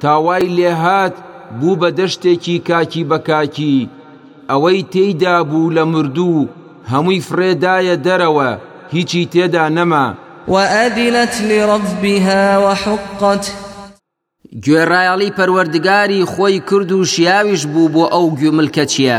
تا وای لێهات بوو بە دەشتێکی کاکی بە کاکی، ئەوەی تێیدا بوو لە مردوو هەمووی فڕێ دایە دەرەوە هیچی تێدا نەما. وأذنت لربها وحقت. گوێڕایەڵی پەروەردگاری خۆی کرد و شیاویش بوو بۆ ئەو ملکەچیە.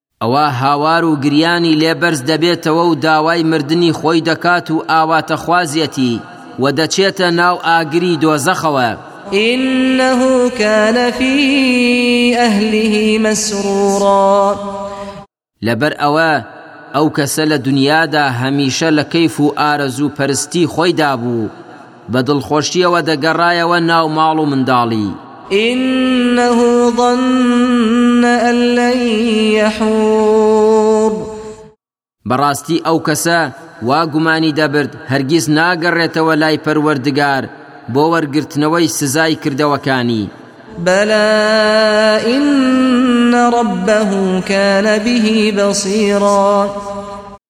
ئەوا هاوار و گریانی لێ بەرز دەبێتەوە و داوای مردنی خۆی دەکات و ئاواتەخوازیەتی و دەچێتە ناو ئاگری دۆزەخەوە. إنه كان في أهله مسرورا لەبەر ئەوە ئەو کەسە لە دونیادا هەمیشە لە کەیف و ئارەزوو پەرستی خۆیدا بوو. بە دڵخۆشییەوە دەگەڕایەوە ناو ماڵ و منداڵی. انه ظن ان لن یحور. بەڕاستی ئەو کەسە وا گومانی دەبرد هەرگیز ناگەڕێتەوە لای پەروەردگار بۆ وەرگرتنەوەی سزای کردەوەکانی. بەلا ان ربه کان به بصیرا.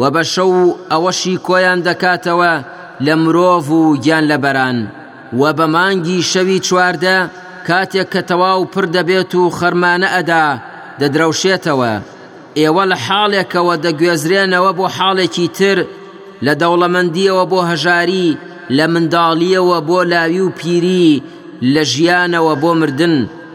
وە بە شەو و ئەوەشی کۆیان دەکاتەوە لە مرۆڤ و گیان لەبەران، وە بە مانگی شەوی چواردە کاتێک کە تەواو پر دەبێت و خەرمانە ئەدا دەدرەوشێتەوە، ئێوە لە حاڵێکەوە دەگوێزرێنەوە بۆ حاڵێکی تر، لە دەوڵەمەندیەوە بۆ هەژاری، لە منداڵیەوە بۆ لاوی و پیری، لە ژیانەوە بۆ مردن.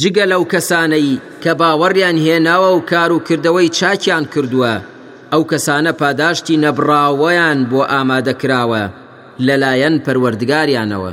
جگە لەو کەسانەی کە باوەڕیان هێناوە و کار و کردەوەی چاکیان کردووە ئەو کەسانە پاداشتی نەبڕاوەیان بۆ ئامادە کراوە لەلایەن پەروەردگاریانەوە.